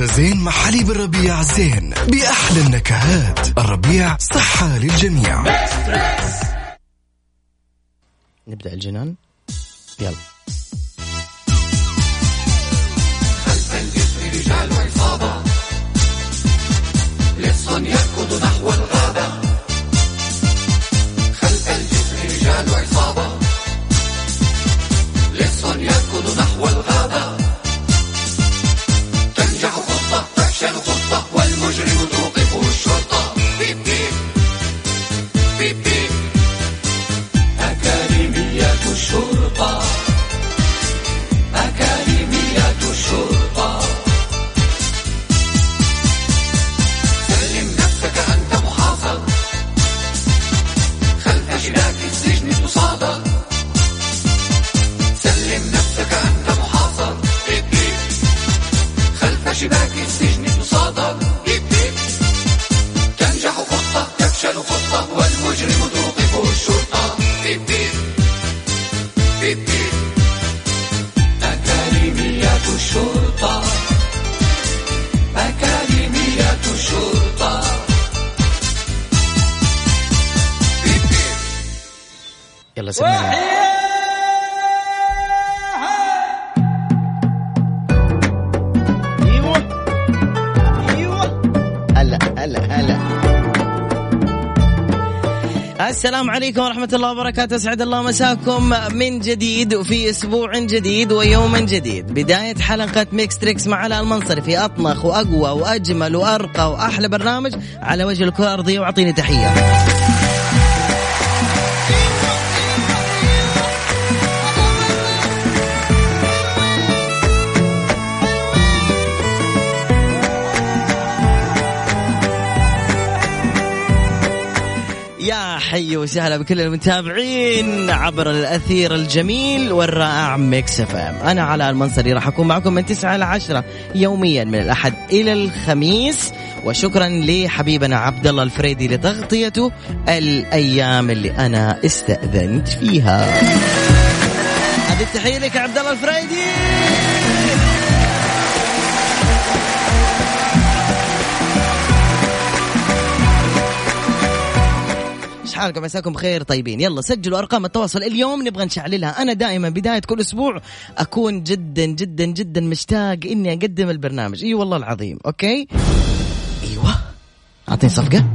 الدراسة زين مع حليب الربيع زين بأحلى النكهات. الربيع صحة للجميع. نبدأ الجنان. يلا. يلا السلام عليكم ورحمة الله وبركاته. أسعد الله مساكم من جديد وفي أسبوع جديد ويوم جديد. بداية حلقة ميكس تريكس مع علاء المنصري في أطنخ وأقوى وأجمل وأرقى وأحلى برنامج على وجه الكرة الأرضية وأعطيني تحية. حي وسهلا بكل المتابعين عبر الأثير الجميل والرائع ميكس اف ام أنا علاء المنصري راح أكون معكم من 9 ل 10 يوميا من الأحد إلى الخميس. وشكرا لحبيبنا عبد الله الفريدي لتغطيته الأيام اللي أنا استأذنت فيها. هذه التحية لك عبد الله الفريدي! حالكم؟ مساكم بخير طيبين. يلا سجلوا أرقام التواصل. اليوم نبغى نشعللها. أنا دائما بداية كل أسبوع أكون جدا جدا جدا مشتاق إني أقدم البرنامج. إي والله العظيم. okay؟ إيوه. أعطيني صفقة.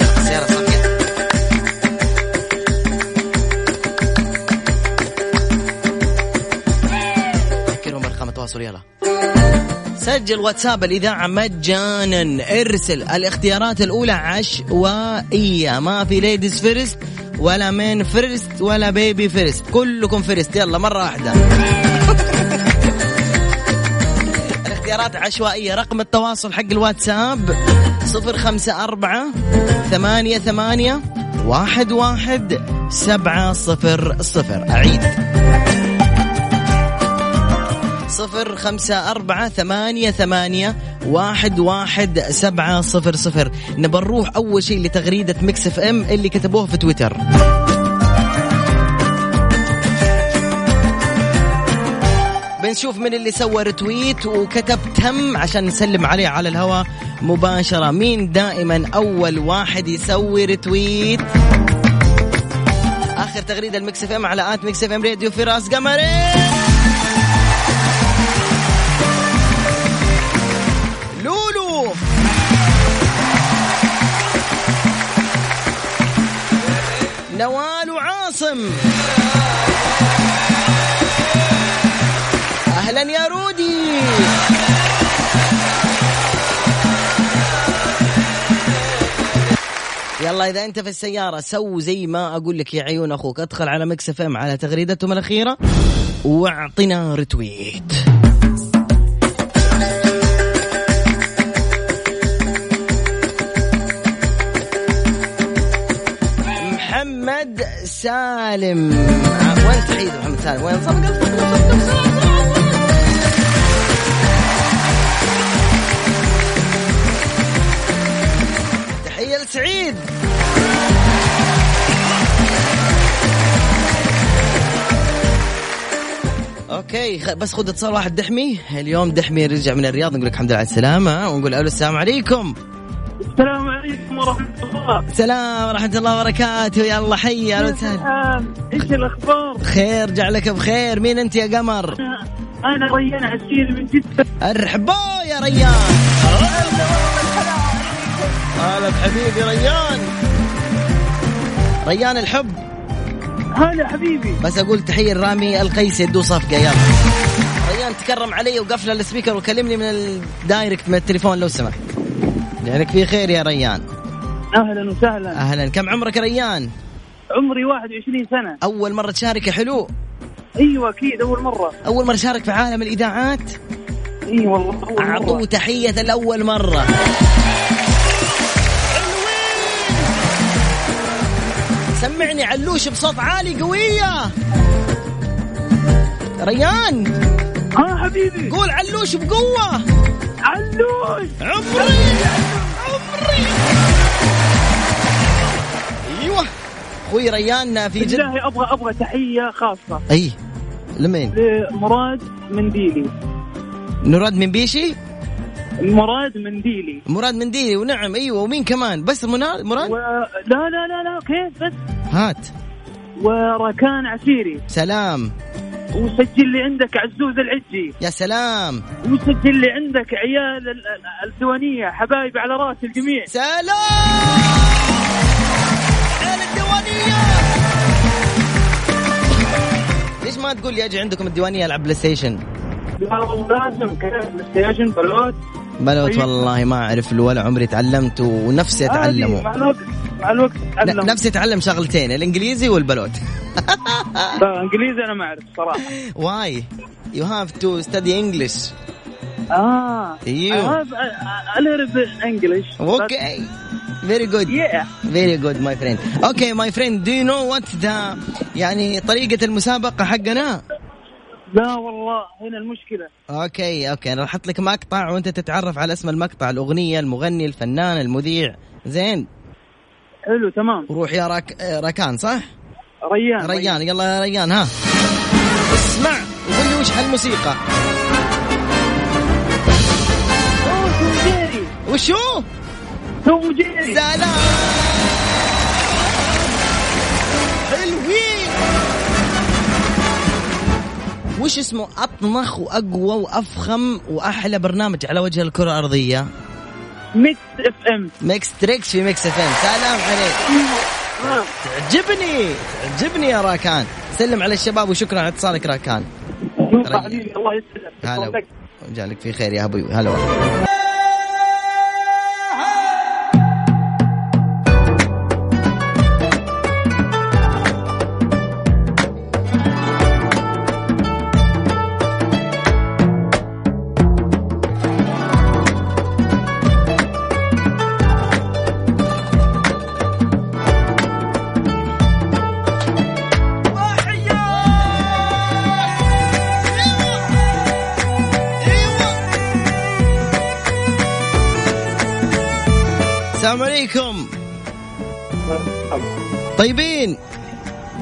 يلا سيارة صفقة. ذكرهم ارقام التواصل. يلا. سجل واتساب الإذاعة مجانا. ارسل الاختيارات الأولى عشوائية ما في ladies first ولا men first ولا baby first كلكم first يلا مرة واحدة. الاختيارات عشوائية رقم التواصل حق الواتساب صفر خمسة أربعة ثمانية ثمانية واحد واحد سبعة صفر صفر. أعيد صفر خمسة أربعة ثمانية ثمانية واحد واحد سبعة صفر صفر. نبى نروح أول شيء لتغريدة Mix FM اللي كتبوها في تويتر. بنشوف من اللي سوى retweet وكتب تم عشان نسلم عليه على الهواء مباشرة. مين دائما أول واحد يسوي retweet آخر تغريدة ال Mix FM على at Mix FM Radio فراس قمرين. نوال وعاصم. أهلا يا رودي. يلا إذا أنت في السيارة سو زي ما أقول لك يا عيون أخوك. أدخل على Mix FM على تغريدتهم الأخيرة واعطنا retweet. محمد سالم. وين تحيد محمد سالم؟ وين صفق تحية لسعيد. أوكي بس خذ اتصال واحد دحمي. اليوم دحمي رجع من الرياض نقول لك الحمد لله على السلامة ونقول ألو السلام عليكم. السلام عليكم ورحمة الله. سلام ورحمة الله وبركاته. يلا حي أهلا وسهلا إيش الأخبار؟ خير جعلك بخير. مين أنت يا قمر؟ أنا ريان عسيري من جدة. ارحبوا يا ريان. هلا بحبيبي ريان. ريان الحب. هلا حبيبي. بس أقول تحية لرامي القيسي يدو صفقة. يلا. ريان تكرم علي وقفل ال speaker وكلمني من ال direct من التليفون لو سمحت. جعلك في خير يا ريان. أهلا وسهلا. أهلا. كم عمرك يا ريان؟ عمري 21 سنة. أول مرة تشارك يا حلو. أيوه أكيد أول مرة. أول مرة شارك في عالم الإذاعات؟ إي والله أول أعطوه مرة تحية لأول مرة. سمعني علوش بصوت عالي قوية. ريان. ها حبيبي. قول علوش بقوة. علوش. عمري. أيوه. أخوي ريان في جد بالله أبغى أبغى تحية خاصة. أي. لمين؟ لمراد منديلي. نراد من بيشي؟ مراد منديلي. مراد منديلي ونعم أيوه ومين كمان؟ بس مراد مراد؟ و... لا لا لا لا كيف بس؟ هات. وركان عسيري سلام. وسجل لي عندك عزوز العجي. يا سلام. وسجل لي عندك عيال ال- ال- الديوانية حبايب على رأس الجميع. سلام! عيال ليش ما تقول لي أجي عندكم الديوانية العب PlayStation؟ لا لازم كلام PlayStation بلوت. بلوت طيب. والله ما أعرف ولا عمري تعلمت ونفسي أتعلمه. مع الوقت ن- نفسي اتعلم شغلتين الإنجليزي والبلوت. لا إنجليزي أنا ما أعرف صراحة. why you have to study English آه. أيوه. A, little bit English okay very good yeah. very good my friend okay my friend do you know what the يعني طريقة المسابقة حقنا؟ لا والله هنا المشكلة. okay okay أنا راح أحط لك مقطع وأنت تتعرف على اسم المقطع الأغنية المغني الفنان المذيع. زين. حلو تمام. وروح يا راك... آه، راكان صح؟ ريان ريان يلا يا ريان ها. اسمع وقول لي وش هالموسيقى؟ وشو؟ توم جيري سلام. حلوين. وش اسمه؟ اطنخ وأقوى وأفخم وأحلى برنامج على وجه الكرة الأرضية. Mix FM Mix Trix في Mix FM سلام عليك. تعجبني تعجبني يا راكان. سلم على الشباب وشكرا على اتصالك راكان. الله يسلمك. هلا. جالك في خير يا أبوي. هلا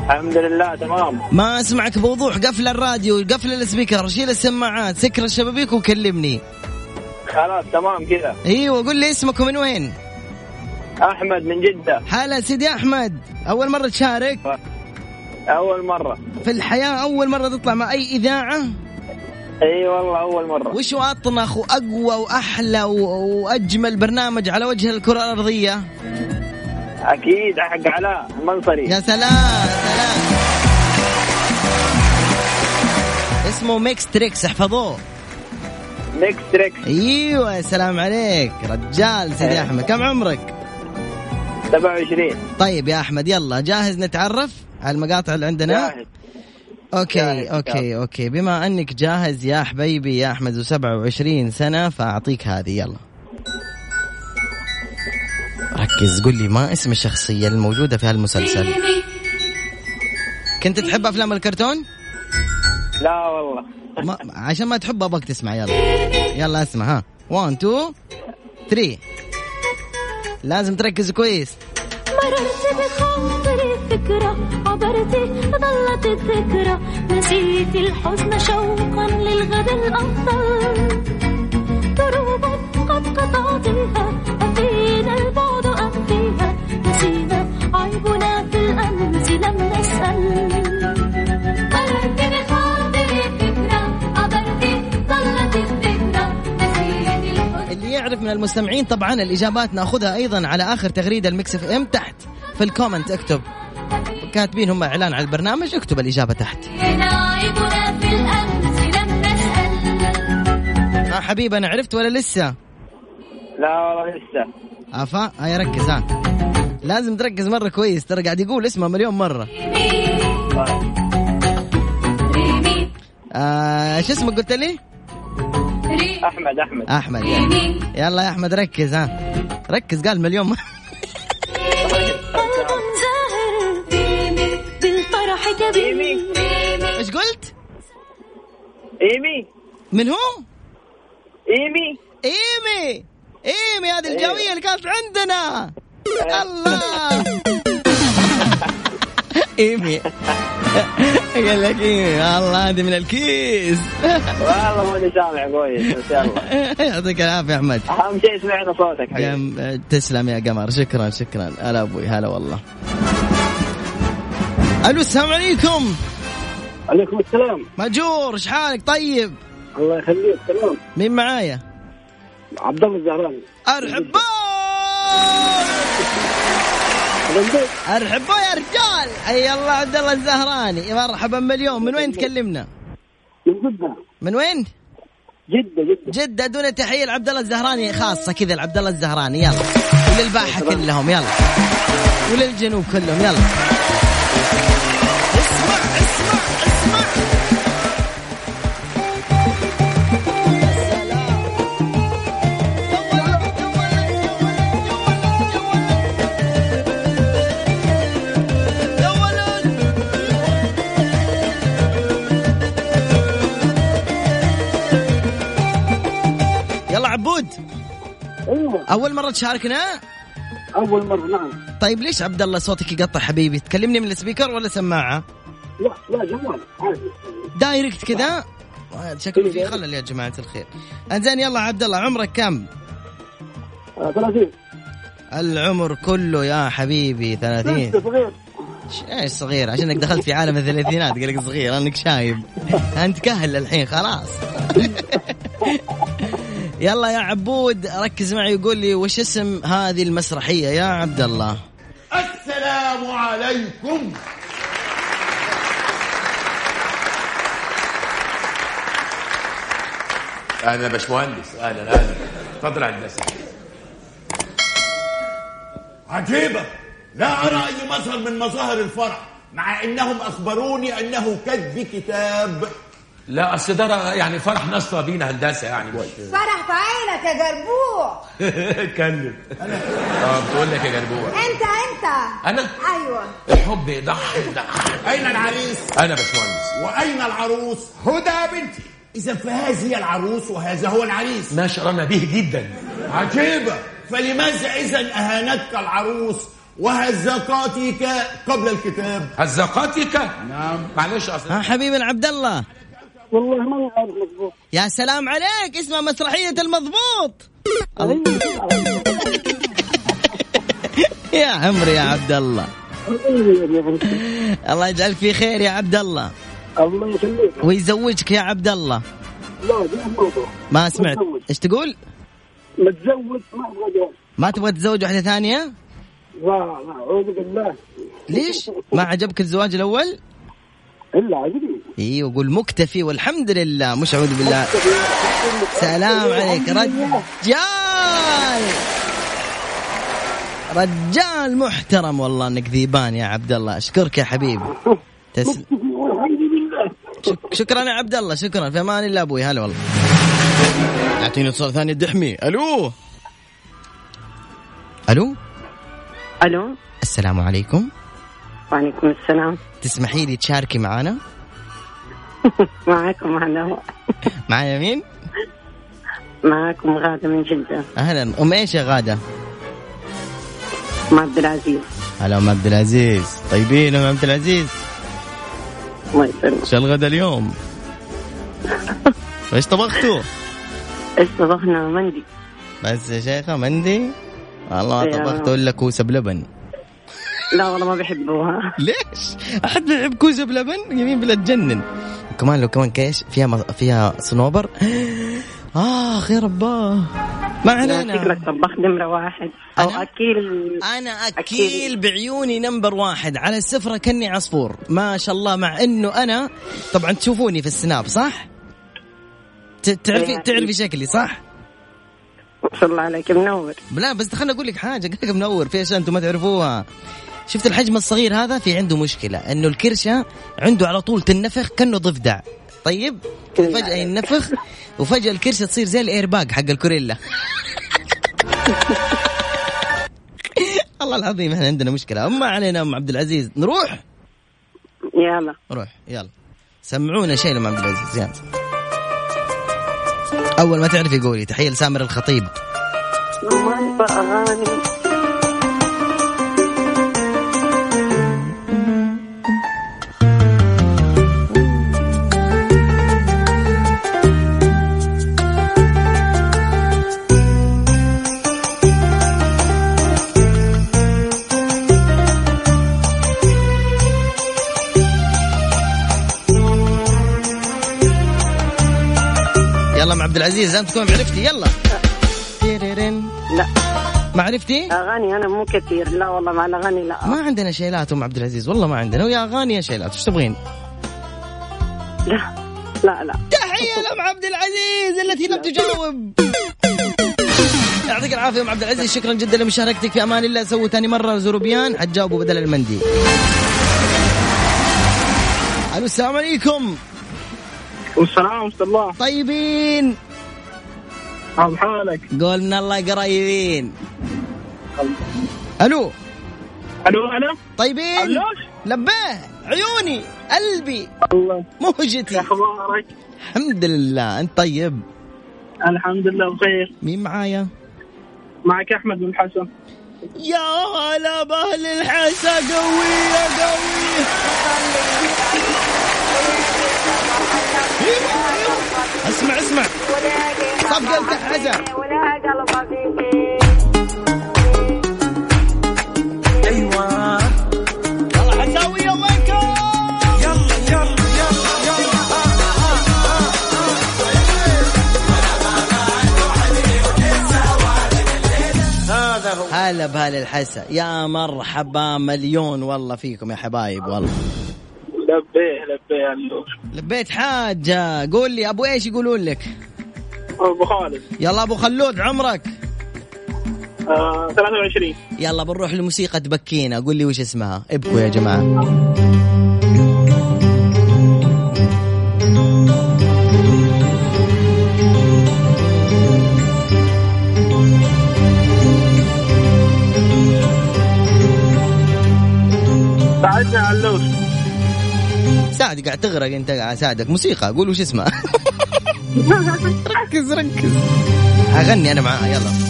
الحمد لله تمام. ما أسمعك بوضوح قفل الراديو قفل السبيكر شيل السماعات سكر الشبابيك وكلمني. خلاص تمام كذا. إيوه قول لي اسمك ومن وين؟ أحمد من جدة. هلا سيدي أحمد أول مرة تشارك؟ أول مرة. في الحياة أول مرة تطلع مع أي إذاعة؟ إي والله أول مرة. وش أطنخ وأقوى وأحلى وأجمل برنامج على وجه الكرة الأرضية؟ أكيد حق علاء المنصري يا سلام سلام. اسمه Mix Trix احفظوه. Mix Trix أيوه يا سلام عليك. رجال سيدي إيه. أحمد كم عمرك؟ 27 طيب يا أحمد يلا جاهز نتعرف على المقاطع اللي عندنا؟ جاهز. okay جاهز، okay okay. بما أنك جاهز يا حبيبي يا أحمد و27 سنة فأعطيك هذه يلا. ركز قل لي ما اسم الشخصية الموجودة في هالمسلسل؟ كنت تحب أفلام الكرتون؟ لا والله. ما عشان ما تحب أبغاك تسمع يلا. يلا اسمع ها. 1 2 3 لازم تركز كويس. مررت بخاطري الفكرة عبرتي ظلت الذكرى. نسيت الحزن شوقا للغد الأفضل. دروب قد قطعتها أفينا البعد عيبنا في الأمس لم نسأل غيرت بخاطري فكرة عبرتي ظلت اللي يعرف من المستمعين طبعا الإجابات نأخذها أيضا على آخر تغريدة ال Mix FM تحت في ال comment اكتب. كاتبين هم إعلان على البرنامج اكتب الإجابة تحت. عيبنا في الأمس لم نسأل ها حبيبي أنا عرفت ولا لسه؟ لا والله لسه. أفا هيا ركز ها. لازم تركز مرة كويس. ترى قاعد يقول اسمه مليون مرة. آه شو اسمك قلت لي؟ أحمد أحمد. أحمد يلا, يلا يا أحمد ركز ها. ركز قال مليون كبير إيش قلت؟ إيمي. من هو؟ إيمي. إيمي. إيمي هذه الجوية اللي كانت عندنا. الله! إيمي. قال لك إيمي الله هذه من الكيس. والله ماني سامع كويس بس يلا. يعطيك العافية يا أحمد. أهم شيء سمعنا صوتك حبيبي. تسلم يا قمر. شكرا شكرا. هلا أبوي هلا والله. ألو السلام عليكم. عليكم السلام. ماجور إيش حالك؟ طيب. الله يخليك سلام مين معايا؟ عبد الله الزهراني. ارحبوا ارحبوا يا رجال. حي الله عبد الله الزهراني. مرحبا مليون. من وين تكلمنا؟ من جدة. من وين؟ جدة جدة. جدة دون تحية لعبد الله الزهراني. خاصة كذا لعبد الله الزهراني. يلا. وللباحة كلهم. يلا. وللجنوب كلهم. يلا. عبود أيوه. أول مرة تشاركنا؟ أول مرة نعم. طيب ليش عبد الله صوتك يقطع حبيبي؟ تكلمني من ال speaker ولا سماعة؟ لا لا جوال عادي. direct كذا؟ آه، شكله في خلل يا جماعة الخير. أنزين يلا عبد الله عمرك كم؟ 30 العمر كله يا حبيبي 30 صغير. إيش صغير؟ عشانك دخلت في عالم الثلاثينات قال لك صغير انك شايب. أنت كهل الحين خلاص. يلا يا عبود ركز معي وقول لي وش اسم هذه المسرحية يا عبد الله؟ السلام عليكم. يا باشمهندس أهلا أهلا اتفضل يا هندسه عجيبة. لا أرى أي مظهر من مظاهر الفرح مع أنهم أخبروني أنه كتب كتاب. لا أصل ده يعني فرح ناس بينا هندسة يعني فرح في عينك يا جربوع. اتكلم آه بتقول لك يا جربوع. أنت أنت. أنا؟ أيوه. الحب يضحي يضحي أين العريس؟ أنا باشمهندس. وأين العروس؟ هدى بنتي. إذا فهذه هي العروس وهذا هو العريس. ما شرنا به جدا. عجيبة. فلماذا إذا أهانتك العروس وهزقاتك قبل الكتاب؟ هزقاتك؟ نعم. معلش أصل ها حبيبي عبد الله. والله ماني عارف مضبوط. يا سلام عليك اسمها مسرحية المضبوط. يا عمري يا عبد الله. الله يجعل في خير يا عبد الله. الله يخليك. ويزوجك يا عبد الله. لا ما سمعت. إيش تقول؟ متزوج ما أبغى جواز ما تبغى تتزوج واحدة ثانية؟ لا لا أعوذ بالله. ليش؟ ما عجبك الزواج الأول؟ إلا عجبني. أيوه قول مكتفي والحمد لله مش أعوذ بالله. سلام عليك رجال. رجال محترم والله إنك ذيبان يا عبد الله. أشكرك يا حبيبي. تسلم شك- شكرا يا عبد الله شكرا. في أمان الله أبوي. هلا والله. أعطيني اتصال ثاني الدحمي ألو؟ ألو؟ ألو؟ السلام عليكم. وعليكم السلام. تسمحي لي تشاركي معنا معكم هلا معايا مين؟ معكم غادة من جدة. أهلا. أم إيش يا غادة؟ أم عبد العزيز. هلا أم عبد العزيز. طيبين أم عبد العزيز؟ الله يسلمك. شو الغدا اليوم؟ إيش طبختوا؟ إيش طبخنا؟ مندي. بس يا شيخة مندي؟ والله. طبخت ولا كوسه بلبن. لا والله ما بحبوها. ليش؟ أحد بيحب كوسه بلبن؟ يمين بلا تجنن كمان لو كمان كيش فيها مص... فيها صنوبر. آخ يا رباه. ما علينا. شكلك طباخ نمرة واحد. أو أنا؟ أكيل. أنا أكيل بعيوني نمبر واحد. على السفرة كني عصفور. ما شاء الله مع إنه أنا طبعا تشوفوني في السناب صح؟ تعرفي إيه. تعرفي شكلي صح؟ ما شاء الله عليك منور. لا بس خليني أقول لك حاجة قلت منور في أشياء أنتم ما تعرفوها. شفت الحجم الصغير هذا؟ في عنده مشكلة إنه الكرشة عنده على طول تنفخ كأنه ضفدع. طيب؟ كذا فجاه ينفخ وفجأة الكرشة تصير زي الايرباج حق الكوريلا. الله العظيم إحنا عندنا مشكلة. ما علينا أم عبد العزيز نروح؟ يلا. روح يلا. سمعونا شيء لأم عبد العزيز يلا. أول ما تعرفي قولي تحية لسامر الخطيب. ما نبغى العزيز أنت تكون عرفتي يلا. تيريرين. لا. ما عرفتي؟ أغاني أنا مو كثير لا والله مع الأغاني لا. ما عندنا شيلات أم عبد العزيز والله ما عندنا. ويا أغاني يا شيلات إيش تبغين؟ لا لا لا. تحية لأم عبد العزيز التي لم تجاوب. يعطيك العافية أم عبد العزيز شكرا جدا لمشاركتك في أمان الله. سووا ثاني مرة زروبيان حتجاوبوا بدل المندي. ألو السلام عليكم. والسلام ورحمة الله. طيبين. عم حالك؟ قول من الله قريبين ألو؟ ألو هلا طيبين؟ علوش لبيه عيوني قلبي. الله. مهجتي أخبارك؟ الحمد لله. أنت طيب؟ الحمد لله بخير. مين معايا؟ معك أحمد بن حسن. يا هلا بأهل الحسا قوية قوية أسمع أسمع. صفقة الحسا أيوه. يلا حساوية وينكم هلا بهال الحسا. يا مرحبا مليون والله فيكم يا حبايب والله. لبيه لبيه لبيت حاجة. قول لي أبو إيش يقولون لك؟ أبو خالد. يلا أبو خلود عمرك؟ آه 23 يلا بنروح لموسيقى تبكينا. قول لي وش اسمها. ابكوا يا جماعة. ساعدنا علوش. ساعدك قاعد تغرق أنت قاعد أساعدك. موسيقى قول وش اسمها. ركز ركز. أغني أنا معاها يلا.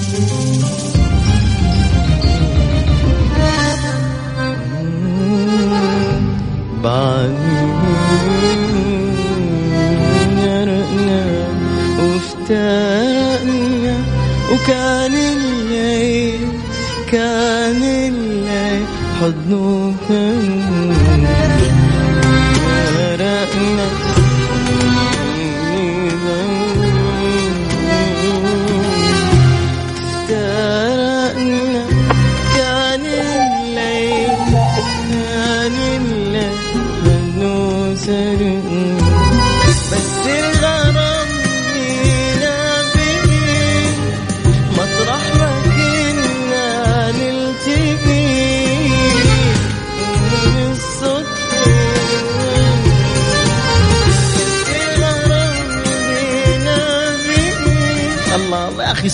وافتقنا وكان الليل كان الليل حضنه كان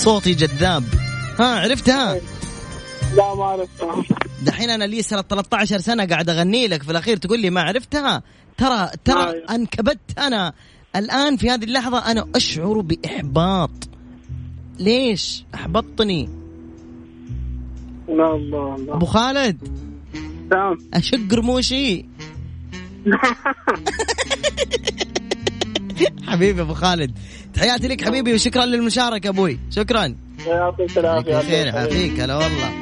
صوتي جذاب. ها عرفتها؟ لا ما عرفتها. دحين أنا لي سنة 13 سنة قاعد أغني لك في الأخير تقول لي ما عرفتها. ترى ترى أيوة. أنكبت أنا. الآن في هذه اللحظة أنا أشعر بإحباط. ليش؟ أحبطتني. لا الله الله أبو خالد؟ تمام أشق رموشي. حبيبي أبو خالد. تحياتي لك حبيبي وشكرا للمشاركة أبوي. شكرا. يعطيك العافية. خير يعافيك. هلا والله.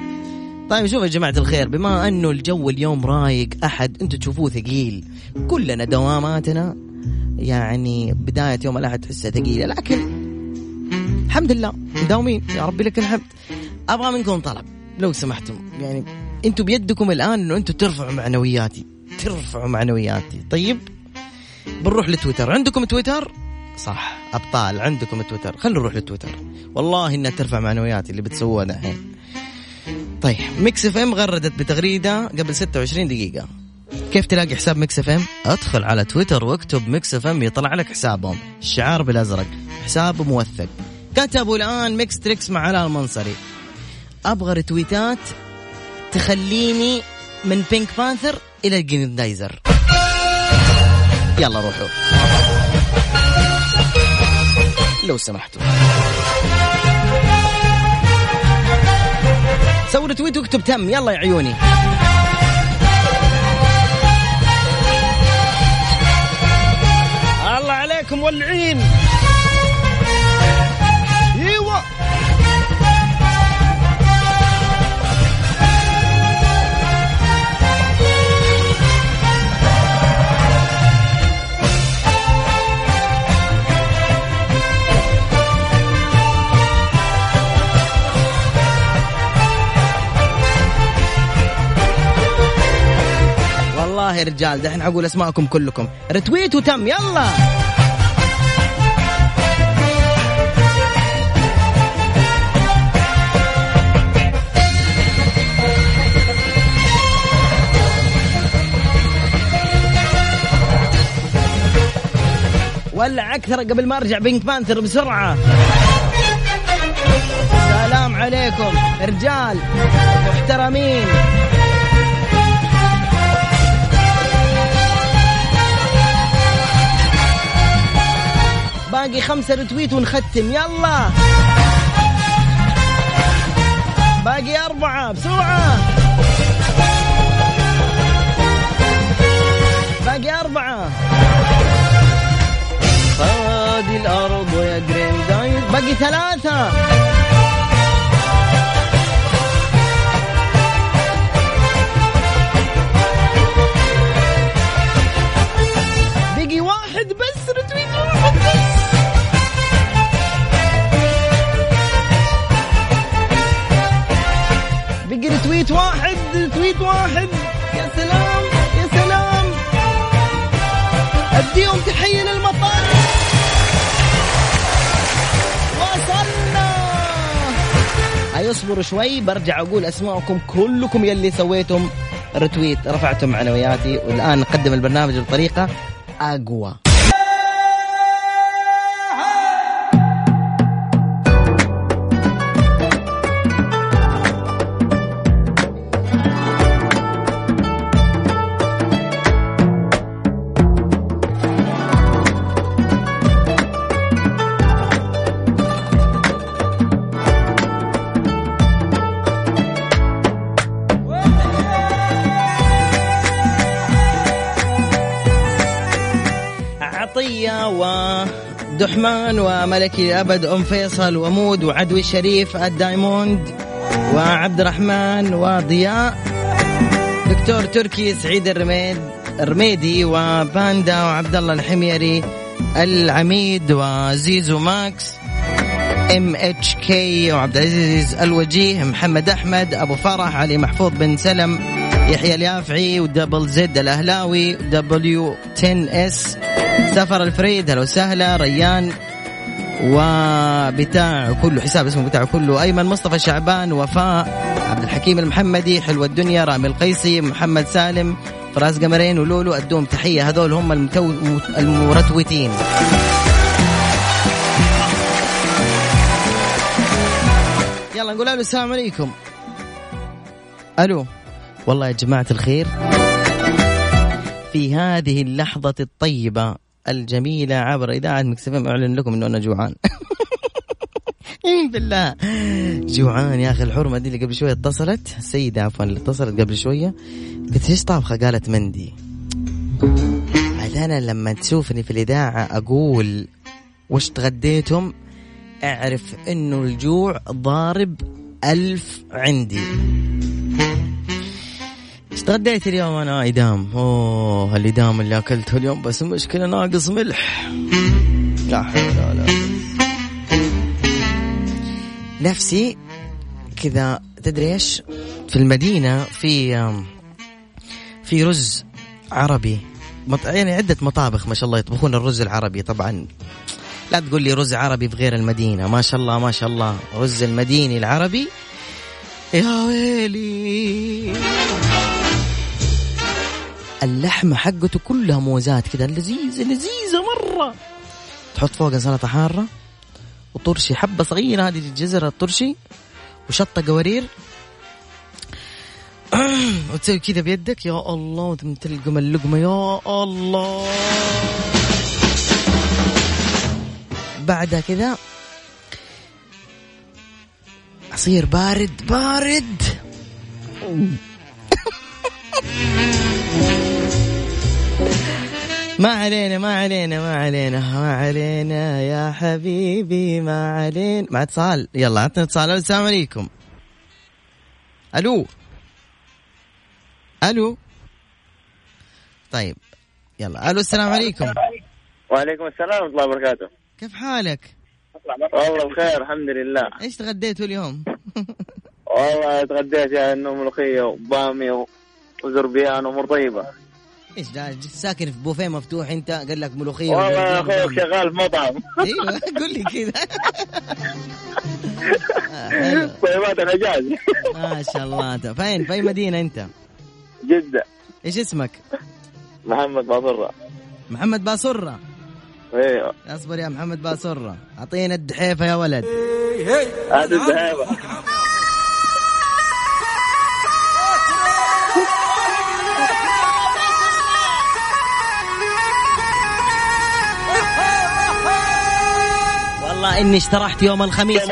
طيب شوفوا يا جماعة الخير بما أنه الجو اليوم رايق أحد أنتم تشوفوه ثقيل. كلنا دواماتنا يعني بداية يوم الاحد تحسها ثقيلة لكن الحمد لله مداومين. يا ربي لك الحمد. أبغى منكم طلب لو سمحتم. يعني أنتم بيدكم الآن إنه أنتم ترفعوا معنوياتي ترفعوا معنوياتي. طيب؟ بنروح لتويتر عندكم تويتر صح أبطال عندكم تويتر خلينا نروح لتويتر والله إنها ترفع معنوياتي اللي بتسووها الحين طيب Mix FM غردت بتغريدة قبل 26 دقيقة كيف تلاقي حساب Mix FM؟ ادخل على تويتر واكتب Mix FM يطلع لك حسابهم، الشعار بالأزرق، حساب موثق. كتبوا الآن Mix Trix مع علاء المنصري. أبغى retweet ات تخليني من Pink Panther إلى الجريندايزر. يلا روحوا. لو سمحتوا. سوي retweet واكتب تم يلا يا عيوني. الله عليكم ولعين والله يا رجال دحين حقول أسماءكم كلكم. رتويت وتم يلا. ولع أكثر قبل ما أرجع بينك بانثر بسرعة. سلام عليكم رجال محترمين. باقي خمسة رتويت ونختم. يلا. باقي أربعة. بسرعة. باقي أربعة. هذه الأرض يا جرين دايز باقي ثلاثة. بقي رتويت واحد رتويت واحد. يا سلام يا سلام. أديهم تحية للمطار. وصلنا. هاي اصبروا شوي برجع أقول اسماءكم كلكم يلي سويتم رتويت رفعتم معنوياتي والآن نقدم البرنامج بطريقة أقوى. ودحمان وملكي الأبد أم فيصل ومود وعدوي الشريف الدايموند وعبد الرحمن وضياء. دكتور تركي سعيد الرميد الرميدي وباندا وعبد الله الحميري العميد وزيزو ماكس ام اتش كي وعبد العزيز الوجيه محمد أحمد أبو فرح علي محفوظ بن سلم يحيى اليافعي ودبل زد الأهلاوي دبليو 10 اس سفر الفريد هلا وسهلا ريان وبتاع كله حساب اسمه بتاع كله أيمن مصطفى شعبان وفاء عبد الحكيم المحمدي حلوة الدنيا رامي القيسي محمد سالم فراس قمرين ولولو ادوهم تحية هذول هم المتو... المرتوتين. يلا نقول ألو السلام عليكم. ألو والله يا جماعة الخير. في هذه اللحظة الطيبة الجميلة عبر إذاعة مكسفم أعلن لكم أنه أنا جوعان. بالله. جوعان يا أخي. الحرمة دي اللي قبل شوية اتصلت. السيده عفوا اللي اتصلت قبل شوية. قلت إيش طابخة؟ قالت مندي. عاد أنا لما تشوفني في الإذاعة أقول وش تغديتم؟ أعرف إنه الجوع ضارب ألف عندي. تغديت اليوم أنا ايدام أوه الإدام اللي أكلته اليوم بس المشكلة ناقص ملح. لا ولا قوة. نفسي كذا تدري إيش؟ في المدينة في في رز عربي. يعني عدة مطابخ ما شاء الله يطبخون الرز العربي طبعا. لا تقول لي رز عربي في غير المدينة. ما شاء الله ما شاء الله. رز المديني العربي. يا ويلي. اللحمه حقته كلها موزات كذا لذيذة لذيذة مرة. تحط فوقها سلطة حارة وطرشي حبة صغيرة هذه الجزر الطرشي وشطة قوارير. وتسوي كذا بيدك يا الله وتم تلقم اللقمة يا الله. بعدها كذا عصير بارد بارد. ما علينا ما علينا ما علينا ما علينا يا حبيبي ما علينا. مع اتصال. يلا عطنا اتصال. السلام عليكم. ألو. ألو. طيب يلا. ألو السلام عليكم. وعليكم السلام ورحمة الله وبركاته. كيف حالك؟ والله بخير الحمد لله. إيش تغديتوا اليوم؟ والله تغديت يا إنه ملوخية وبامية وزربيان وأمور طيبة. إيش ده؟ ساكن في بوفيه مفتوح أنت؟ قال لك ملوخية والله يا أخوك شغال في مطعم. أيوه قول لي كذا آه،. طيبات الحجاز ما شاء الله. أنت فين؟ في مدينة أنت؟ جدة. إيش اسمك؟ محمد باصرة. محمد باصرة. أيوه. أصبر يا محمد باصرة. أعطينا الدحيفة يا ولد. هذا الذهابة والله إني اشترحت يوم الخميس.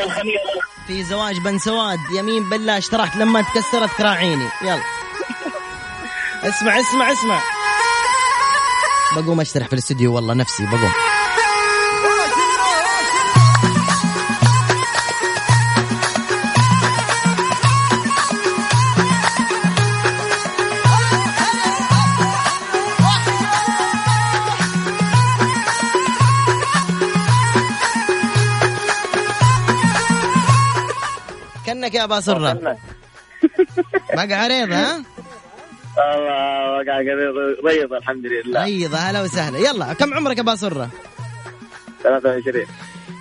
في زواج بن سواد يمين بالله اشترحت لما تكسرت كراعيني. يلا. اسمع اسمع اسمع. بقوم أشترح في الاستديو والله نفسي بقوم. كانك يا باصرة بقى عريض ها؟ الله وقع قريض ريض الحمد لله. ريض أهلا وسهلا. يلا كم عمرك يا باصرة 23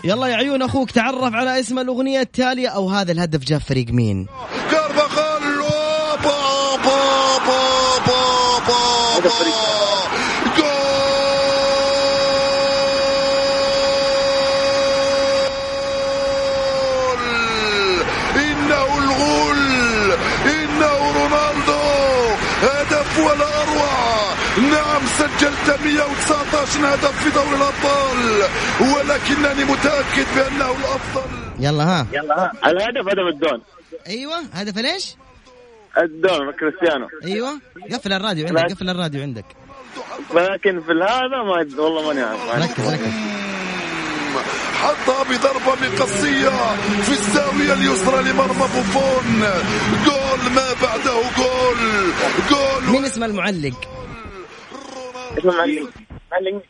يلا يا عيون أخوك تعرف على اسم الأغنية التالية أو هذا الهدف جاب فريق مين؟ كارفاخال با با با با با با جول إنه الغل إنه رونالدو هدف ولا أروع نعم سجلت 119 هدف في دوري الأبطال ولكنني متأكد بأنه الأفضل. يلا ها. يلا ها. الهدف هدف الدون؟ أيوه. هدف ليش؟ الدون كريستيانو. أيوه. قفل الراديو عندك قفل الراديو عندك. لكن في هذا ما والله ماني عارف. ركز ركز. حطها بضربة مقصية في الزاوية اليسرى لمرمى بوفون. جول ما بعده جول. جول. مين اسم المعلق؟ اسمه معلم معلم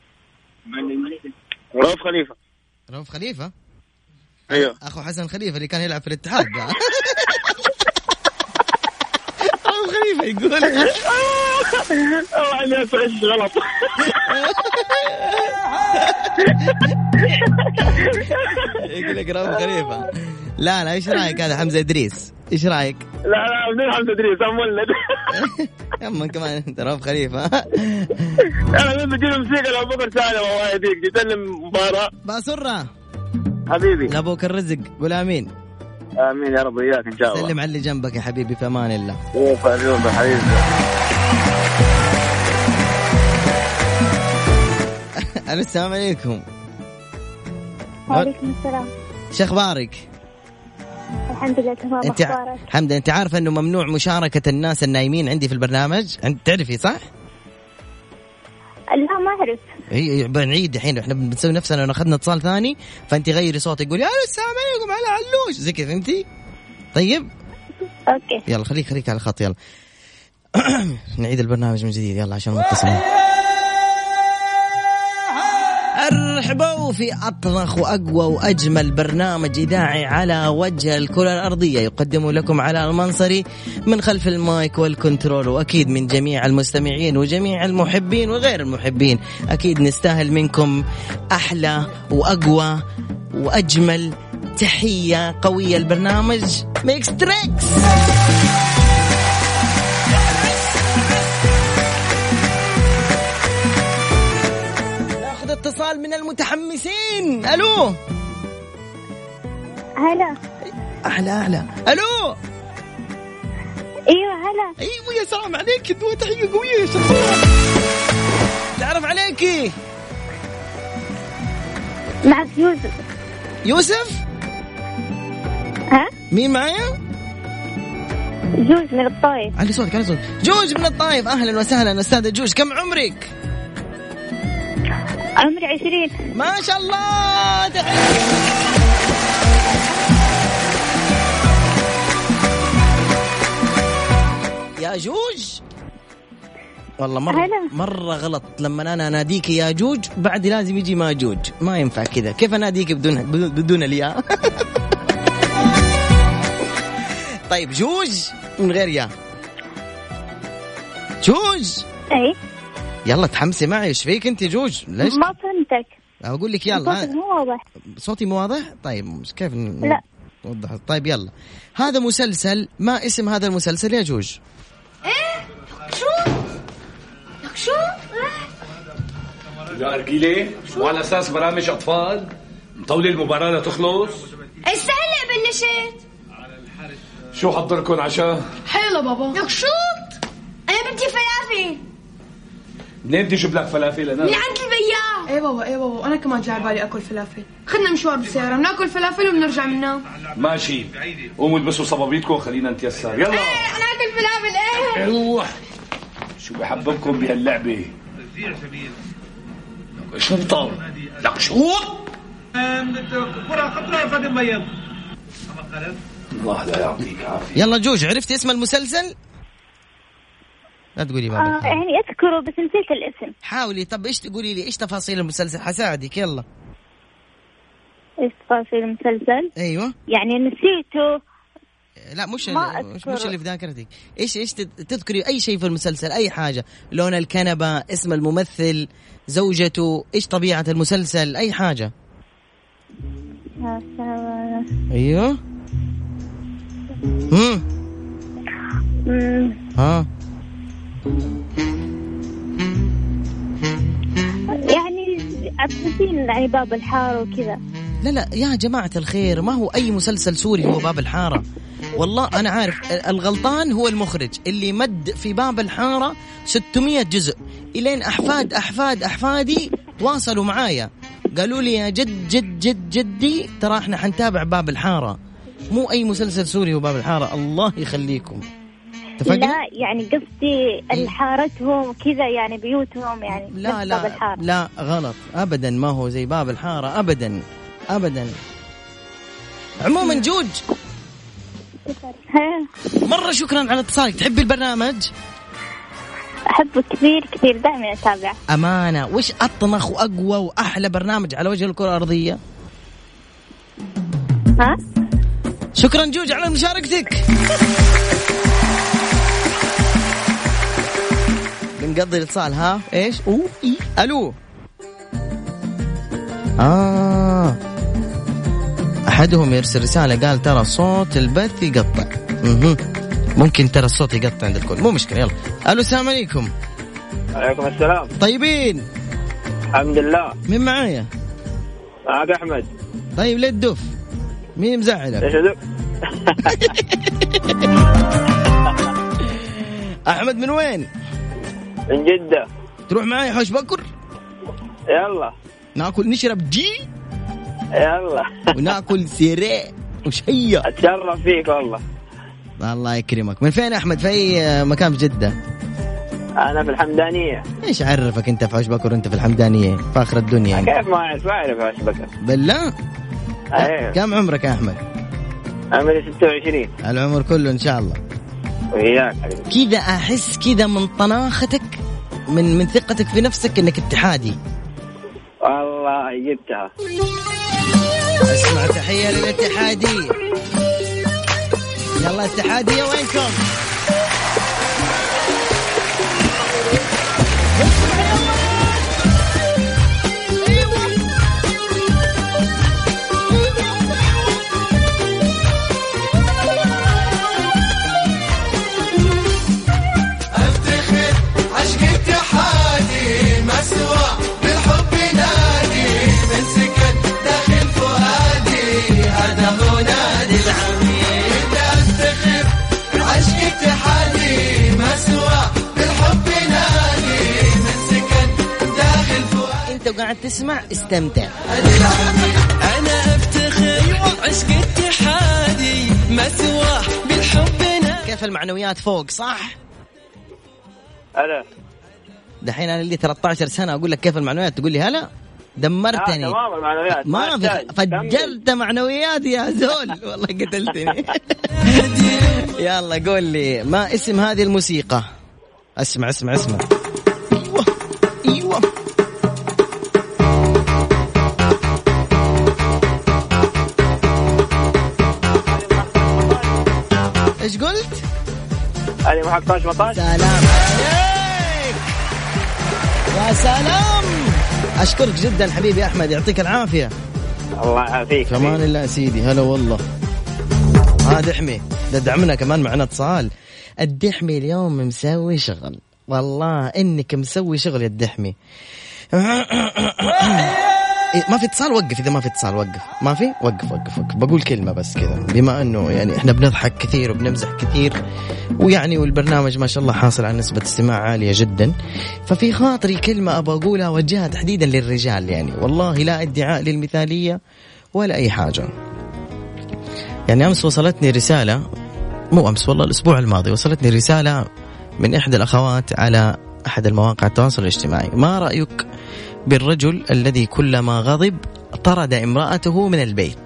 معلم رؤوف خليفة. رؤوف خليفة؟ أيوه. أخو حسن خليفة اللي كان يلعب في الاتحاد ده رؤوف خليفه يقول. والله اني اسعد غلط. يقول لك رؤوف خليفه لا لا إيش رأيك هذا حمزة إدريس؟ إيش رأيك؟ لا لا بدون حمزة إدريس؟ أنا مولد يما كمان أنت رؤوف خليفه أنا من بجيب موسيقى لابو بكر سالم الله يهديك جيت لهم مباراة. باسره حبيبي. لأبوك الرزق. قول آمين. آمين يا رب وياك إن شاء الله. سلم على اللي جنبك يا حبيبي في أمان الله. اوف اليوم حبيبي. ألو السلام عليكم. وعليكم السلام. شو أخبارك؟ الحمد لله تمام. أنت أخبارك؟ الحمد لله. أنت عارفه أنه ممنوع مشاركة الناس النايمين عندي في البرنامج؟ أنت تعرفي صح؟ لا ما أعرف. هي بنعيد الحين إحنا بنسوي نفسنا لو أخذنا اتصال ثاني فأنت غيري صوتك قولي ألو السلام عليكم على علوش زي كذا فهمتي؟ طيب. أوكي. يلا خليك خليك على الخط يلا. نعيد البرنامج من جديد يلا عشان متصلين ارحبوا في أطنخ وأقوى وأجمل برنامج إذاعي على وجه الكرة الأرضية يقدم لكم على المنصري من خلف المايك وال control وأكيد من جميع المستمعين وجميع المحبين وغير المحبين. أكيد نستاهل منكم أحلى وأقوى وأجمل تحية قوية. البرنامج ميكس تريكس اتصال من المتحمسين. ألو؟ هلا. أحلى أحلى ألو؟ أيوه هلا. أيوه يا سلام عليك دوا تحيه قوية يا شخصيه تعرف عليكي معك يوسف. يوسف؟ ها؟ مين معايا؟ جوز من الطايف. علي صوتك علي صوتك. جوج من الطايف. أهلا وسهلا أستاذة جوج كم عمرك؟ عمري عشرين. ما شاء الله. يا جوج. والله مرة هلا. مرة غلط. لما أنا أناديك يا جوج بعد لازم يجي ما جوج. ما ينفع كذا. كيف أناديك بدون بدون الياء؟ طيب جوج من غير ياء. جوج. إي. يلا تحمسي معي إيش فيك أنت جوج؟ ليش؟ ما فهمتك. أقول لك يلا صوتك مو واضح. صوتي مو واضح؟ طيب مش كيف ن- لا. نوضح طيب يلا. هذا مسلسل ما اسم هذا المسلسل يا جوج؟ شو شو يا أرجيلة وعلى أساس برامج أطفال مطولة المباراة لتخلص. استهلا بلشت شو حضركم عشاء؟ حلو بابا. لك شوط أنا بدي فلافل منين بدي أجيب لك فلافل؟ أنا؟ من عند البياع. إيه بابا إيه بابا أنا كمان جاي على بالي أكل فلافل. خدنا مشوار بالسياره بناكل فلافل وبنرجع منام ماشي. قوموا البسوا صبابيتكم وخلينا نتيسر. يلا. أنا اكل فلافل إيه. روح شو بحببكم بهاللعبة؟ شنطة. لك شو؟ كرة خطرة فادي مبيض الله لا يعطيك عافية يلا جوج عرفتي اسم المسلسل؟ لا تقولي ما آه. يعني أذكره بس نسيت الاسم. حاولي طب إيش تقولي لي؟ إيش تفاصيل المسلسل؟ حساعدك يلا. إيش تفاصيل المسلسل؟ أيوه. يعني نسيته. لا مش مش. مش اللي في ذاكرتك. إيش إيش تذكري أي شيء في المسلسل؟ أي حاجة. لون الكنبة اسم الممثل زوجته إيش طبيعة المسلسل؟ أي حاجة. آه، أيوه. امم ها. يعني عبسين يعني باب الحارة وكذا. لا لا يا جماعة الخير ما هو أي مسلسل سوري هو باب الحارة؟ والله أنا عارف الغلطان هو المخرج اللي مد في باب الحارة 600 جزء. إلين أحفاد أحفاد أحفادي تواصلوا معايا. قالوا لي يا جد جد جد جدي ترى إحنا حنتابع باب الحارة. مو أي مسلسل سوري هو باب الحارة. الله يخليكم. اتفقنا؟ لا يعني قصدي الحارتهم كذا يعني بيوتهم يعني لا نفس باب لا الحارة. لا غلط. ابدا ما هو زي باب الحارة ابدا ابدا. عموما جوج. مرة شكرا على اتصالك. تحبي البرنامج؟ أحبه كثير كثير. دائما أتابعه أمانة. وش اطنخ وأقوى وأحلى برنامج على وجه الكرة الأرضية؟ ها؟ شكرا جوج على مشاركتك. بنقضي الاتصال ها؟ إيش؟ اوه إي. ألو. آه. أحدهم يرسل رسالة قال ترى صوت البث يقطع. مهم. ممكن ترى الصوت يقطع عند الكل. مو مشكلة يلا. ألو السلام عليكم. عليكم السلام. طيبين. الحمد لله. مين معايا؟ معك أحمد. طيب ليه الدف مين مزعلك؟ إيش هذا؟ أحمد من وين؟ من جدة. تروح معاي حوش بكر؟ يلا. ناكل نشرب جي؟ يلا. وناكل سيري وشية أتشرف فيك والله. الله يكرمك. من فين أحمد؟ في أي مكان في جدة؟ أنا في الحمدانية. إيش عرفك أنت في عش بكر وأنت في الحمدانية؟ فاخر الدنيا. انت. كيف ما أعرف ما أعرف عش بكر. بالله؟ أيوه. كم عمرك يا أحمد؟ عمري 26 العمر كله إن شاء الله. وياك كذا أحس كذا من طناختك من من ثقتك في نفسك إنك اتحادي. والله جبتها أسمع تحية للاتحاديه يلا اتحاديه وينكم؟ تسمع استمتع. أنا أفتخر عشق اتحادي مسوى بالحب كيف المعنويات فوق صح؟ هلا دحين أنا لي 13 سنة أقول لك كيف المعنويات تقول لي هلا؟ دمرتني. آه تمام المعنويات. ما في. فجرت معنويات يا زول. والله قتلتني. يلا قول لي ما اسم هذه الموسيقى؟ اسمع اسمع اسمع. إيش قلت؟ علي محق طاش مطاش سلام عليك يا سلام اشكرك جدا حبيبي احمد يعطيك العافيه الله يعافيك في أمان الله سيدي هلا والله ها دحمي ده دعمنا كمان معنا اتصال الدحمي اليوم مسوي شغل والله انك مسوي شغل يا الدحمي إيه، ما في اتصال وقف. إذا ما في اتصال وقف. ما في؟ وقف وقف وقف. بقول كلمة بس كذا. بما إنه يعني إحنا بنضحك كثير وبنمزح كثير ويعني والبرنامج ما شاء الله حاصل على نسبة استماع عالية جدا ففي خاطري كلمة أبغى أقولها وجهها تحديدا للرجال يعني. والله لا ادعاء للمثالية ولا أي حاجة. يعني أمس وصلتني رسالة مو أمس والله الأسبوع الماضي وصلتني رسالة من إحدى الأخوات على أحد المواقع التواصل الاجتماعي. ما رأيك بالرجل الذي كلما غضب طرد امرأته من البيت.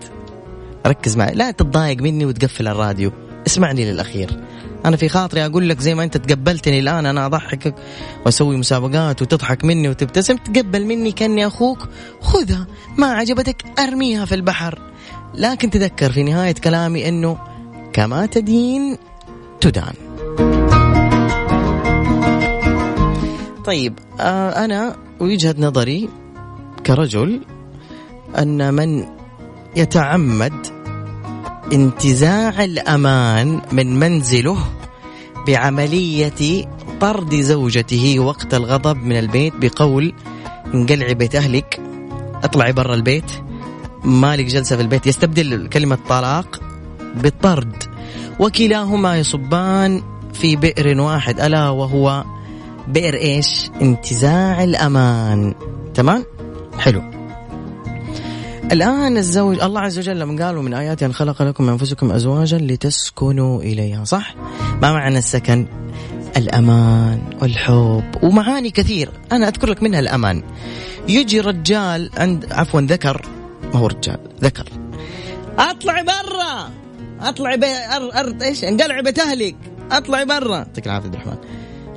ركز معي لا تتضايق مني وتقفل الراديو. اسمعني للأخير. أنا في خاطري أقول لك زي ما أنت تقبلتني الآن أنا أضحكك وأسوي مسابقات وتضحك مني وتبتسم. تقبل مني كأني أخوك. خذها ما عجبتك أرميها في البحر. لكن تذكر في نهاية كلامي إنه كما تدين تدان. طيب آه أنا وجهة نظري كرجل أن من يتعمد انتزاع الأمان من منزله بعملية طرد زوجته وقت الغضب من البيت بقول انقلعي بيت أهلك اطلعي برا البيت مالك جلسة في البيت. يستبدل كلمة طلاق بالطرد وكلاهما يصبان في بئر واحد ألا وهو بئر إيش؟ انتزاع الأمان. تمام؟ حلو. الآن الزوج الله عز وجل لما قال من آياته أن خلق لكم أنفسكم أزواجا لتسكنوا إليها صح؟ ما معنى السكن؟ الأمان والحب. ومعاني كثير. أنا أذكر لك منها الأمان. يجي رجال عند عفوا ذكر. ما هو رجال ذكر. اطلعي برا. إيش؟ انقلعي بيت اهلك اطلعي برا. يعطيك العافية عبد الرحمن.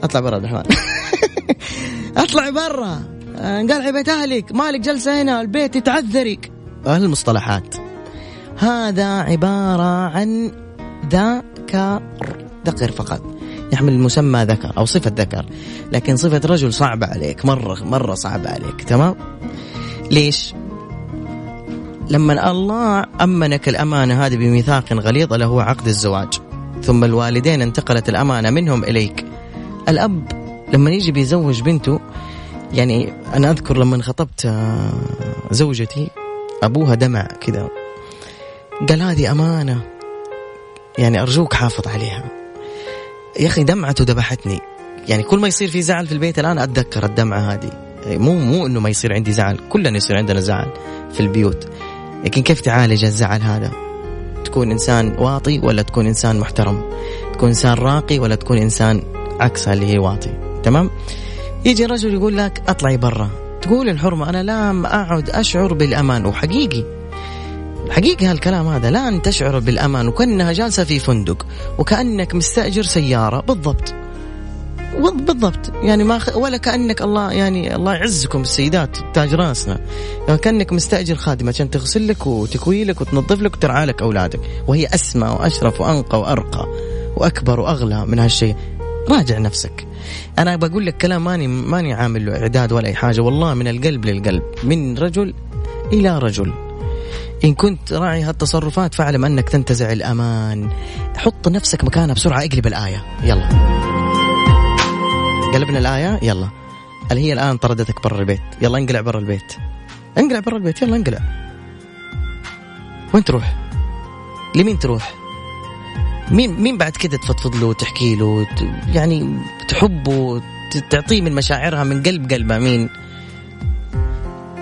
أطلع برا عبد الرحمن. اطلعي برا. انقلعي بيت اهلك مالك جلسة هنا البيت يتعذرك. هالمصطلحات هذا عبارة عن ذكر ذكر فقط. يحمل مسمى ذكر أو صفة ذكر. لكن صفة رجل صعبة عليك. مرة مرة صعبة عليك. تمام؟ ليش؟ لما الله أمنك الأمانة هذه بميثاق غليظ اللي هو عقد الزواج. ثم الوالدين انتقلت الأمانة منهم إليك. الأب لما يجي بيزوج بنته يعني أنا أذكر لما خطبت آه، زوجتي أبوها دمع كذا قال هذه أمانة. يعني أرجوك حافظ عليها. يا أخي دمعته ذبحتني. يعني كل ما يصير في زعل في البيت الآن أتذكر الدمعة هذه. مو مو إنه ما يصير عندي زعل كلنا يصير عندنا زعل في البيوت. لكن كيف تعالج الزعل هذا؟ تكون إنسان واطي ولا تكون إنسان محترم؟ تكون إنسان راقي ولا تكون إنسان عكسها اللي هي واطي. تمام؟ يجي رجل يقول لك اطلعي برا. تقول الحرمة أنا لا أعد أشعر بالأمان. وحقيقي حقيقي هالكلام هذا. لا أن تشعر بالأمان وكأنها جالسة في فندق وكأنك مستأجر سيارة. بالضبط. بالضبط. يعني ما خ... ولا كأنك الله يعني الله يعزكم السيدات تاج راسنا. يعني كأنك مستأجر خادمة عشان تغسل لك وتكوي لك وتنظف لك وترعى لك أولادك. وهي أسمى وأشرف وأنقى وأرقى وأكبر وأغلى من هالشيء. راجع نفسك. أنا بقول لك كلام ماني ماني عامل له إعداد ولا أي حاجة. والله من القلب للقلب. من رجل إلى رجل. إن كنت راعي هالتصرفات فاعلم أنك تنتزع الأمان. حط نفسك مكانها بسرعة. اقلب الآية. يلا. قلبنا الآية. يلا. اللي هي الآن طردتك برا البيت. يلا انقلع برا البيت. انقلع برا البيت. يلا انقلع. وين تروح؟ لمين تروح؟ مين مين بعد كده تفضفض له وتحكي له يعني تحبه تعطيه من مشاعرها من قلب قلبه مين؟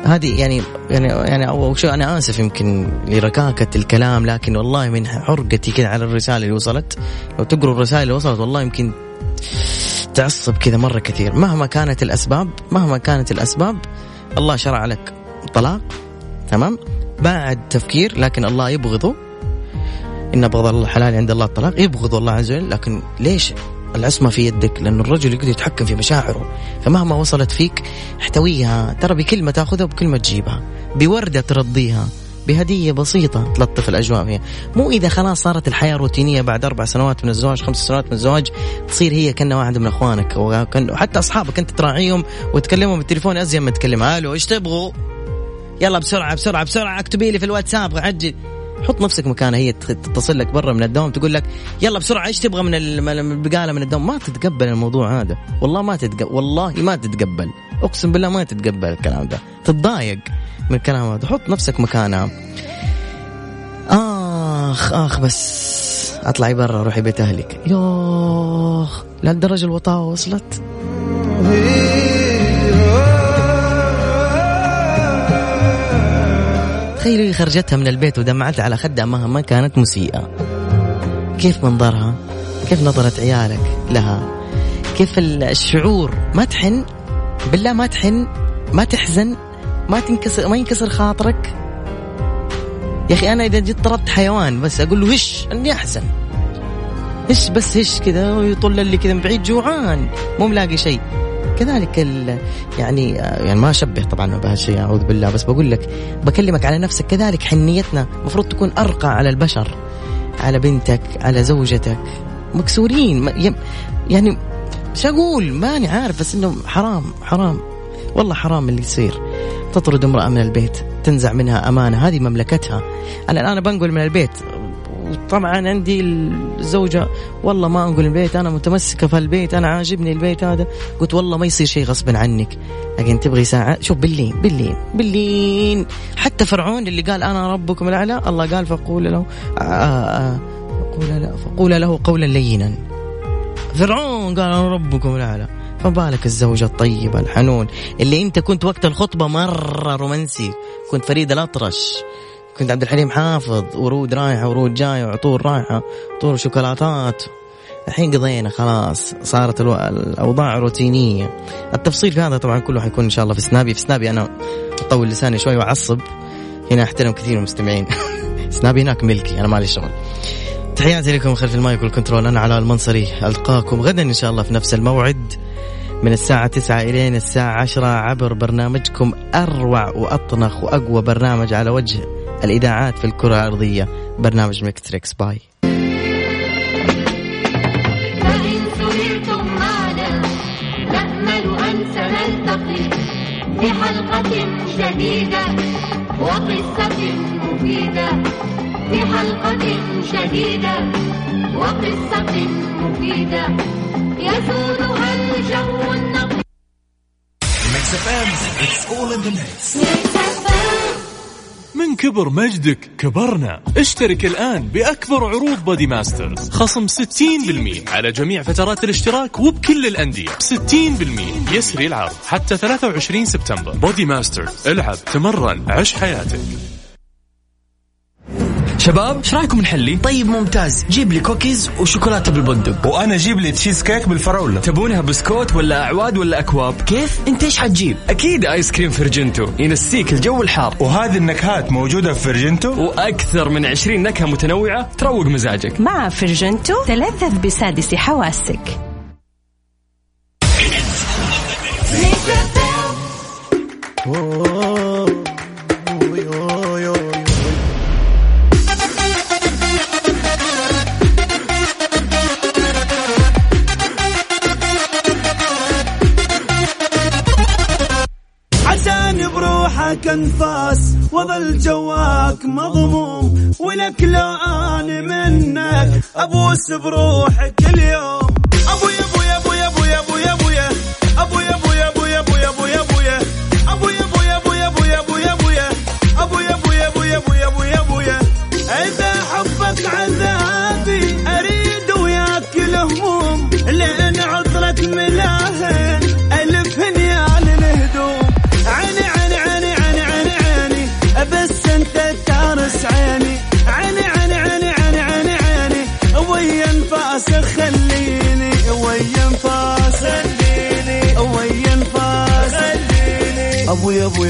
هذه يعني يعني يعني اول شيء أنا آسف يمكن لركاكة الكلام لكن والله من حرقتي كذا على الرسالة اللي وصلت. لو تقروا الرسائل اللي وصلت والله يمكن تعصب كذا مرة كثير. مهما كانت الاسباب مهما كانت الأسباب الله شرع لك طلاق تمام؟ بعد تفكير لكن الله يبغضه. إن بغض الله الحلال عند الله الطلاق. يبغض الله عز وجل لكن ليش؟ العصمة في يدك لأن الرجل يقدر يتحكم في مشاعره. فمهما وصلت فيك احتويها. ترى بكلمة تأخذها وبكلمة تجيبها. بوردة ترضيها. بهدية بسيطة تلطف الأجواء فيها. مو إذا خلاص صارت الحياة روتينية بعد أربع سنوات من الزواج خمس سنوات من الزواج تصير هي كأنها واحد من أخوانك. وحتى أصحابك أنت تراعيهم وتكلمهم بالتليفون أزين ما تكلم. ألو إيش تبغوا؟ يلا بسرعة بسرعة بسرعة اكتبي لي في الواتساب عجل حط نفسك مكانها هي تتصل لك برا من الدوام تقول لك يلا بسرعة إيش تبغى من البقالة من الدوام؟ ما تتقبل الموضوع هذا. والله ما تتقبل والله ما تتقبل. أقسم بالله ما تتقبل الكلام ده. تتضايق من الكلام هذا. حط نفسك مكانها. آخ آخ بس. أطلعي برا روحي بيت أهلك. يوخ لهالدرجة الوطاوه وصلت؟ تخيلي خرجتها من البيت ودمعت على خدها مهما كانت مسيئة. كيف منظرها؟ كيف نظرة عيالك لها؟ كيف الشعور؟ ما تحن؟ بالله ما تحن؟ ما تحزن؟ ما تنكسر ما ينكسر خاطرك؟ يا أخي أنا إذا جيت طردت حيوان بس أقول له هش أني أحزن. هش بس هش كذا ويطل لي كذا من بعيد جوعان. مو ملاقي شيء. كذلك يعني يعني ما أشبه طبعا بهالشيء أعوذ بالله. بس بقول لك بكلمك على نفسك كذلك حنيتنا المفروض تكون أرقى على البشر على بنتك على زوجتك. مكسورين يعني شو أقول؟ ماني عارف بس انه حرام حرام. والله حرام اللي يصير. تطرد امرأة من البيت تنزع منها أمانة هذه مملكتها. أنا الآن بنقل من البيت. وطبعا عندي الزوجة والله ما أنقل البيت أنا متمسكة في البيت أنا عاجبني البيت هذا. قلت والله ما يصير شيء غصبا عنك. لكن تبغي ساعة؟ شوف باللين باللين باللين حتى فرعون اللي قال أنا ربكم الأعلى الله قال فقول له آه آه فقول له فقول له قولا لينا. فرعون قال أنا ربكم الأعلى. فبالك الزوجة الطيبة الحنون اللي أنت كنت وقت الخطبة مرة رومانسي كنت فريد الأطرش. كنت عبد الحليم حافظ ورود رايحة ورود جاية وعطور رايحة عطور شوكولاتات الحين قضينا خلاص صارت ألو... الأوضاع روتينية. التفصيل في هذا طبعا كله حيكون إن شاء الله في سنابي. في سنابي أنا أطول لساني شوي وأعصب. هنا أحترم كثير من المستمعين. سنابي هناك ملكي أنا مالي شغل. تحياتي لكم خلف المايك وال control. أنا علاء المنصري ألقاكم غدا إن شاء الله في نفس الموعد من الساعة 9 إلين الساعة 10 عبر برنامجكم أروع وأطنخ وأقوى برنامج على وجه الإذاعات في الكرة الأرضية. برنامج ميكس تريكس bye. في حلقة جديدة وقصة مفيدة. في حلقة جديدة وقصة مفيدة. يسودها الجو النقي Mix FM, it's all in the mix. من كبر مجدك كبرنا. اشترك الآن بأكبر عروض بودي ماسترز خصم 60% على جميع فترات الاشتراك وبكل الأندية. 60% يسري العرض حتى 23 سبتمبر. بودي ماسترز العب تمرن عش حياتك. شباب إيش رأيكم نحلي؟ طيب ممتاز. جيب لي كوكيز وشوكولاتة بالبندق. وأنا جيب لي تشيز كيك بالفراولة. تبونها بسكوت ولا أعواد ولا أكواب؟ كيف؟ أنت إيش حتجيب؟ أكيد آيس كريم فرجنتو. ينسيك الجو الحار. وهذه النكهات موجودة في فرجنتو؟ وأكثر من 20 نكهة متنوعة تروق مزاجك. مع فرجنتو تلذذ بسادس حواسك. Oh الأنفاس وظل جواك مضموم ولك لو اني منك أبوس بروحك اليوم.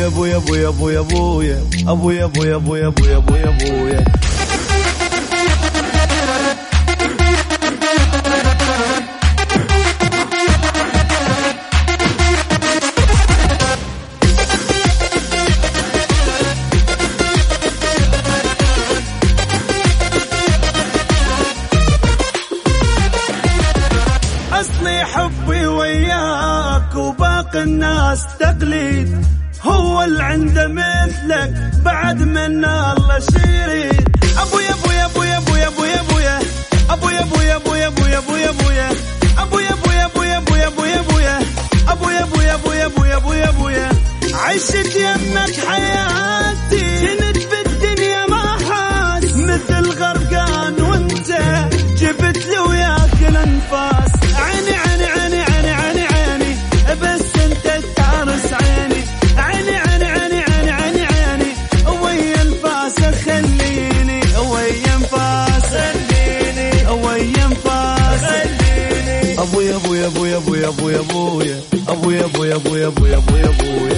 ابويا ابويا ابويا ابويا أبويا ابويا ابويا ابويا ابويا ابويا boya boya boya boya boya boya